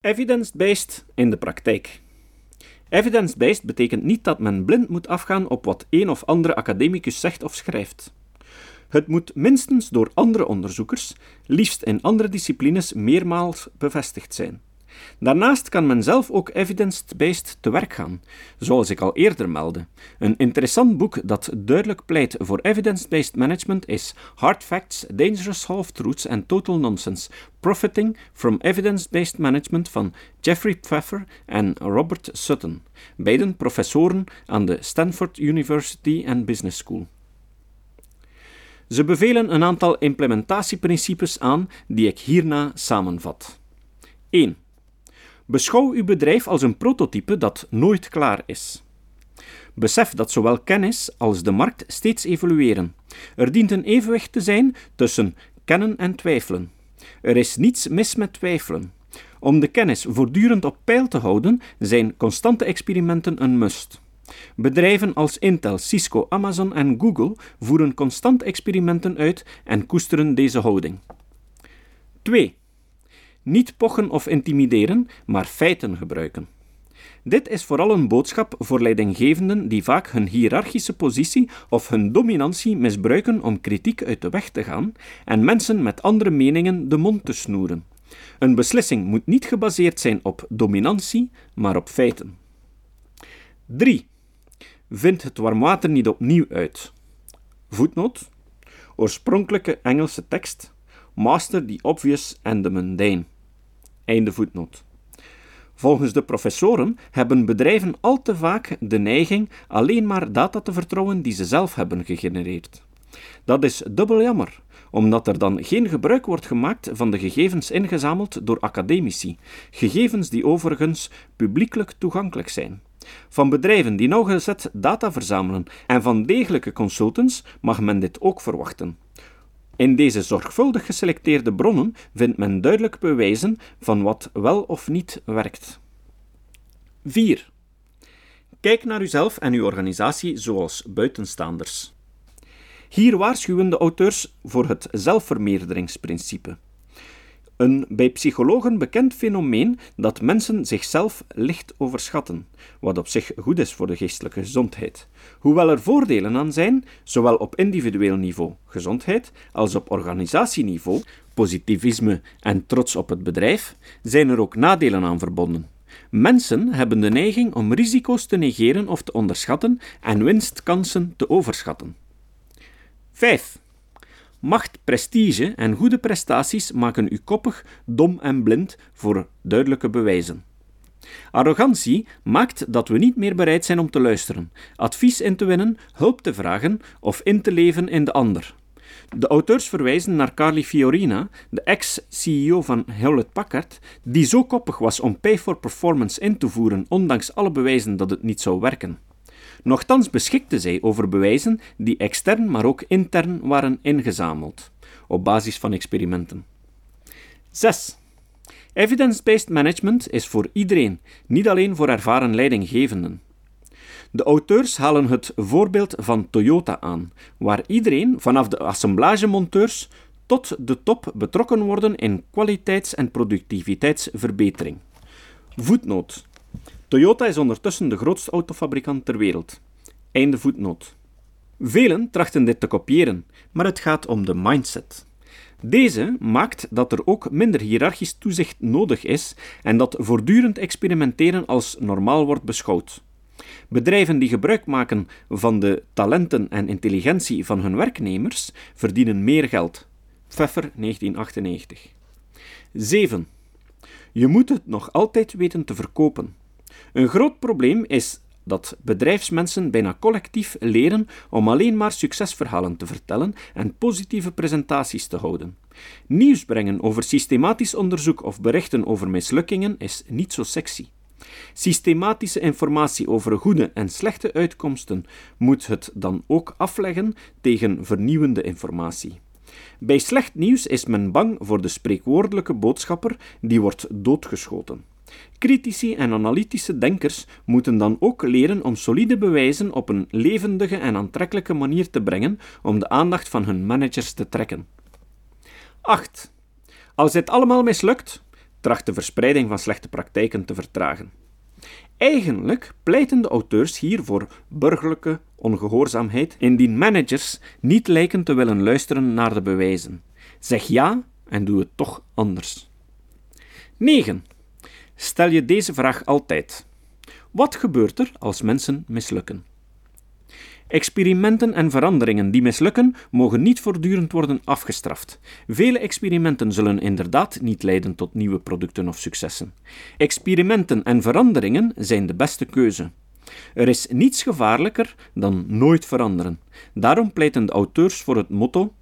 Evidence-based in de praktijk. Evidence-based betekent niet dat men blind moet afgaan op wat een of andere academicus zegt of schrijft. Het moet minstens door andere onderzoekers, liefst in andere disciplines, meermaals bevestigd zijn. Daarnaast kan men zelf ook evidence-based te werk gaan, zoals ik al eerder meldde. Een interessant boek dat duidelijk pleit voor evidence-based management is Hard Facts, Dangerous Half-Truths and Total Nonsense: Profiting from Evidence-Based Management van Jeffrey Pfeffer en Robert Sutton, beiden professoren aan de Stanford University and Business School. Ze bevelen een aantal implementatieprincipes aan die ik hierna samenvat. 1. Beschouw uw bedrijf als een prototype dat nooit klaar is. Besef dat zowel kennis als de markt steeds evolueren. Er dient een evenwicht te zijn tussen kennen en twijfelen. Er is niets mis met twijfelen. Om de kennis voortdurend op peil te houden, zijn constante experimenten een must. Bedrijven als Intel, Cisco, Amazon en Google voeren constant experimenten uit en koesteren deze houding. 2. Niet pochen of intimideren, maar feiten gebruiken. Dit is vooral een boodschap voor leidinggevenden die vaak hun hiërarchische positie of hun dominantie misbruiken om kritiek uit de weg te gaan en mensen met andere meningen de mond te snoeren. Een beslissing moet niet gebaseerd zijn op dominantie, maar op feiten. 3. Vind het warm water niet opnieuw uit. Voetnoot. Oorspronkelijke Engelse tekst. Master the obvious and the mundane. Einde voetnoot. Volgens de professoren hebben bedrijven al te vaak de neiging alleen maar data te vertrouwen die ze zelf hebben gegenereerd. Dat is dubbel jammer, omdat er dan geen gebruik wordt gemaakt van de gegevens ingezameld door academici, gegevens die overigens publiekelijk toegankelijk zijn. Van bedrijven die nauwgezet data verzamelen en van degelijke consultants mag men dit ook verwachten. In deze zorgvuldig geselecteerde bronnen vindt men duidelijk bewijzen van wat wel of niet werkt. 4. Kijk naar uzelf en uw organisatie zoals buitenstaanders. Hier waarschuwen de auteurs voor het zelfvermeerderingsprincipe. Een bij psychologen bekend fenomeen dat mensen zichzelf licht overschatten, wat op zich goed is voor de geestelijke gezondheid. Hoewel er voordelen aan zijn, zowel op individueel niveau, gezondheid, als op organisatieniveau, positivisme en trots op het bedrijf, zijn er ook nadelen aan verbonden. Mensen hebben de neiging om risico's te negeren of te onderschatten en winstkansen te overschatten. 5. Macht, prestige en goede prestaties maken u koppig, dom en blind voor duidelijke bewijzen. Arrogantie maakt dat we niet meer bereid zijn om te luisteren, advies in te winnen, hulp te vragen of in te leven in de ander. De auteurs verwijzen naar Carly Fiorina, de ex-CEO van Hewlett Packard, die zo koppig was om pay for performance in te voeren, ondanks alle bewijzen dat het niet zou werken. Nochtans beschikte zij over bewijzen die extern, maar ook intern waren ingezameld, op basis van experimenten. 6. Evidence-based management is voor iedereen, niet alleen voor ervaren leidinggevenden. De auteurs halen het voorbeeld van Toyota aan, waar iedereen, vanaf de assemblagemonteurs tot de top, betrokken worden in kwaliteits- en productiviteitsverbetering. Voetnoot. Toyota is ondertussen de grootste autofabrikant ter wereld. Einde voetnoot. Velen trachten dit te kopiëren, maar het gaat om de mindset. Deze maakt dat er ook minder hiërarchisch toezicht nodig is en dat voortdurend experimenteren als normaal wordt beschouwd. Bedrijven die gebruik maken van de talenten en intelligentie van hun werknemers verdienen meer geld. Pfeffer 1998. 7. Je moet het nog altijd weten te verkopen. Een groot probleem is dat bedrijfsmensen bijna collectief leren om alleen maar succesverhalen te vertellen en positieve presentaties te houden. Nieuws brengen over systematisch onderzoek of berichten over mislukkingen is niet zo sexy. Systematische informatie over goede en slechte uitkomsten moet het dan ook afleggen tegen vernieuwende informatie. Bij slecht nieuws is men bang voor de spreekwoordelijke boodschapper die wordt doodgeschoten. Critici en analytische denkers moeten dan ook leren om solide bewijzen op een levendige en aantrekkelijke manier te brengen om de aandacht van hun managers te trekken. 8. Als dit allemaal mislukt, tracht de verspreiding van slechte praktijken te vertragen. Eigenlijk pleiten de auteurs hier voor burgerlijke ongehoorzaamheid, indien managers niet lijken te willen luisteren naar de bewijzen. Zeg ja en doe het toch anders. 9. Stel je deze vraag altijd. Wat gebeurt er als mensen mislukken? Experimenten en veranderingen die mislukken, mogen niet voortdurend worden afgestraft. Vele experimenten zullen inderdaad niet leiden tot nieuwe producten of successen. Experimenten en veranderingen zijn de beste keuze. Er is niets gevaarlijker dan nooit veranderen. Daarom pleiten de auteurs voor het motto: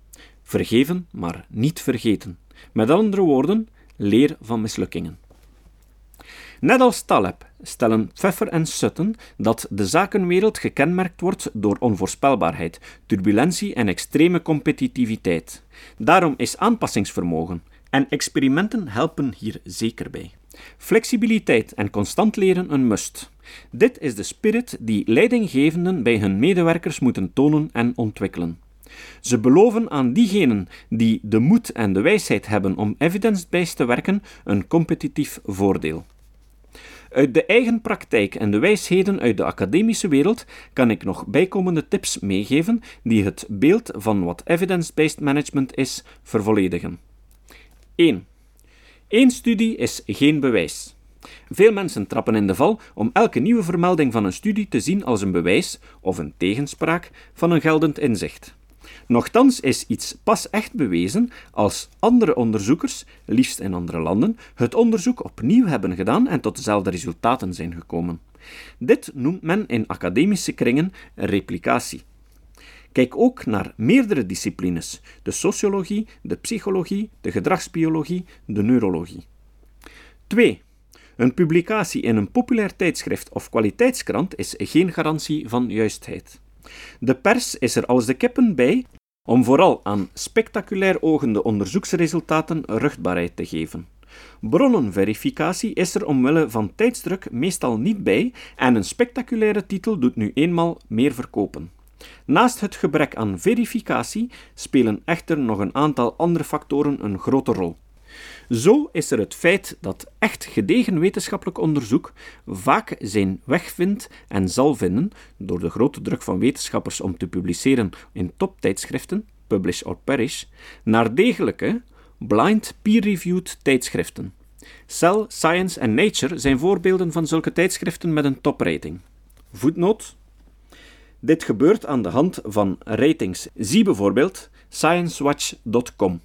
vergeven, maar niet vergeten. Met andere woorden, leer van mislukkingen. Net als Taleb stellen Pfeffer en Sutton dat de zakenwereld gekenmerkt wordt door onvoorspelbaarheid, turbulentie en extreme competitiviteit. Daarom is aanpassingsvermogen en experimenten helpen hier zeker bij. Flexibiliteit en constant leren een must. Dit is de spirit die leidinggevenden bij hun medewerkers moeten tonen en ontwikkelen. Ze beloven aan diegenen die de moed en de wijsheid hebben om evidence-based te werken een competitief voordeel. Uit de eigen praktijk en de wijsheden uit de academische wereld kan ik nog bijkomende tips meegeven die het beeld van wat evidence-based management is vervolledigen. 1. Eén studie is geen bewijs. Veel mensen trappen in de val om elke nieuwe vermelding van een studie te zien als een bewijs of een tegenspraak van een geldend inzicht. Nochtans is iets pas echt bewezen als andere onderzoekers, liefst in andere landen, het onderzoek opnieuw hebben gedaan en tot dezelfde resultaten zijn gekomen. Dit noemt men in academische kringen replicatie. Kijk ook naar meerdere disciplines: de sociologie, de psychologie, de gedragsbiologie, de neurologie. 2. Een publicatie in een populair tijdschrift of kwaliteitskrant is geen garantie van juistheid. De pers is er als de kippen bij om vooral aan spectaculair ogende onderzoeksresultaten ruchtbaarheid te geven. Bronnenverificatie is er omwille van tijdsdruk meestal niet bij en een spectaculaire titel doet nu eenmaal meer verkopen. Naast het gebrek aan verificatie spelen echter nog een aantal andere factoren een grote rol. Zo is er het feit dat echt gedegen wetenschappelijk onderzoek vaak zijn weg vindt en zal vinden door de grote druk van wetenschappers om te publiceren in toptijdschriften, publish or perish, naar degelijke, blind peer-reviewed tijdschriften. Cell, Science en Nature zijn voorbeelden van zulke tijdschriften met een toprating. Voetnoot. Dit gebeurt aan de hand van ratings. Zie bijvoorbeeld sciencewatch.com.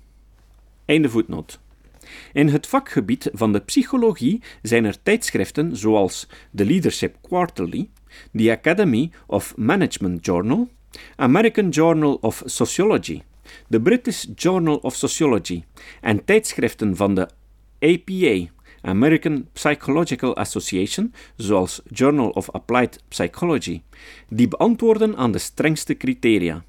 Einde voetnoot. In het vakgebied van de psychologie zijn er tijdschriften zoals The Leadership Quarterly, The Academy of Management Journal, American Journal of Sociology, the British Journal of Sociology en tijdschriften van de APA, American Psychological Association, zoals Journal of Applied Psychology, die beantwoorden aan de strengste criteria.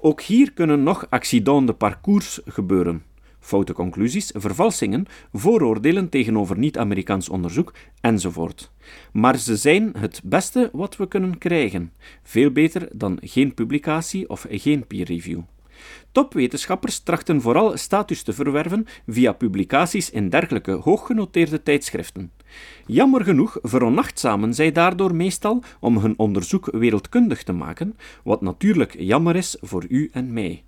Ook hier kunnen nog accidents de parcours gebeuren foute conclusies, vervalsingen, vooroordelen tegenover niet-Amerikaans onderzoek enzovoort. Maar ze zijn het beste wat we kunnen krijgen, veel beter dan geen publicatie of geen peer review. Topwetenschappers trachten vooral status te verwerven via publicaties in dergelijke hooggenoteerde tijdschriften. Jammer genoeg veronachtzamen zij daardoor meestal om hun onderzoek wereldkundig te maken, wat natuurlijk jammer is voor u en mij.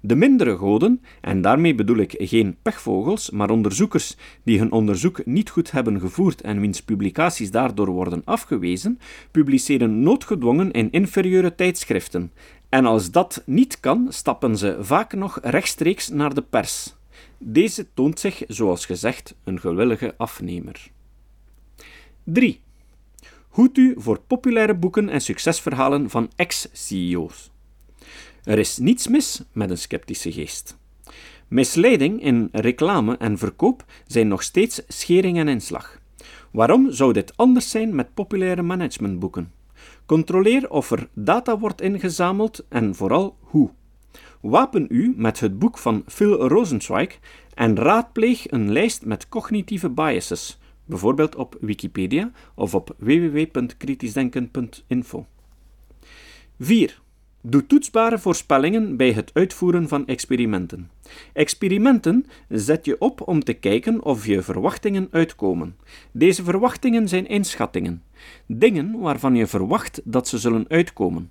De mindere goden, en daarmee bedoel ik geen pechvogels, maar onderzoekers die hun onderzoek niet goed hebben gevoerd en wiens publicaties daardoor worden afgewezen, publiceren noodgedwongen in inferieure tijdschriften. En als dat niet kan, stappen ze vaak nog rechtstreeks naar de pers. Deze toont zich, zoals gezegd, een gewillige afnemer. 3. Goed u voor populaire boeken en succesverhalen van ex-CEO's. Er is niets mis met een sceptische geest. Misleiding in reclame en verkoop zijn nog steeds schering en inslag. Waarom zou dit anders zijn met populaire managementboeken? Controleer of er data wordt ingezameld en vooral hoe. Wapen u met het boek van Phil Rosenzweig en raadpleeg een lijst met cognitieve biases, bijvoorbeeld op Wikipedia of op www.kritischdenken.info. 4. Doe toetsbare voorspellingen bij het uitvoeren van experimenten. Experimenten zet je op om te kijken of je verwachtingen uitkomen. Deze verwachtingen zijn inschattingen, dingen waarvan je verwacht dat ze zullen uitkomen.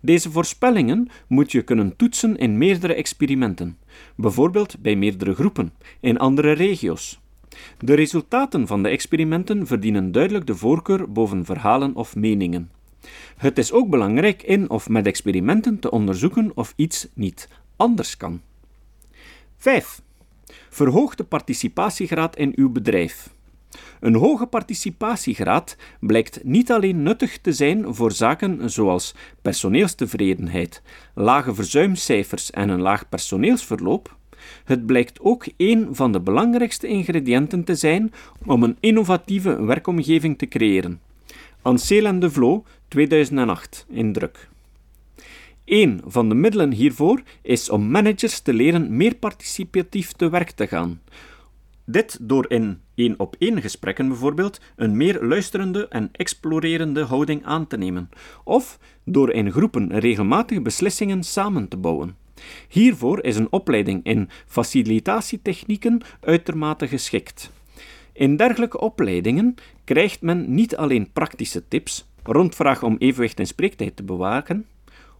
Deze voorspellingen moet je kunnen toetsen in meerdere experimenten, bijvoorbeeld bij meerdere groepen, in andere regio's. De resultaten van de experimenten verdienen duidelijk de voorkeur boven verhalen of meningen. Het is ook belangrijk in of met experimenten te onderzoeken of iets niet anders kan. 5. Verhoog de participatiegraad in uw bedrijf. Een hoge participatiegraad blijkt niet alleen nuttig te zijn voor zaken zoals personeelstevredenheid, lage verzuimcijfers en een laag personeelsverloop, het blijkt ook een van de belangrijkste ingrediënten te zijn om een innovatieve werkomgeving te creëren. Ansel en de Vlo, 2008, in druk. Een van de middelen hiervoor is om managers te leren meer participatief te werk te gaan. Dit door in één-op-één gesprekken bijvoorbeeld een meer luisterende en explorerende houding aan te nemen, of door in groepen regelmatig beslissingen samen te bouwen. Hiervoor is een opleiding in facilitatietechnieken uitermate geschikt. In dergelijke opleidingen krijgt men niet alleen praktische tips, rondvraag om evenwicht en spreektijd te bewaken,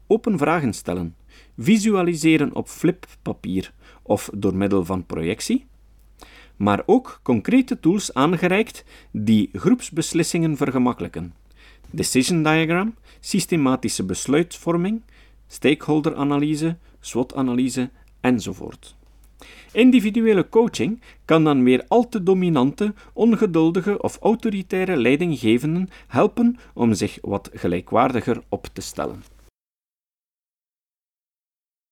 open vragen stellen, visualiseren op flippapier of door middel van projectie, maar ook concrete tools aangereikt die groepsbeslissingen vergemakkelijken. Decision diagram, systematische besluitvorming, stakeholderanalyse, SWOT-analyse enzovoort. Individuele coaching kan dan weer al te dominante, ongeduldige of autoritaire leidinggevenden helpen om zich wat gelijkwaardiger op te stellen.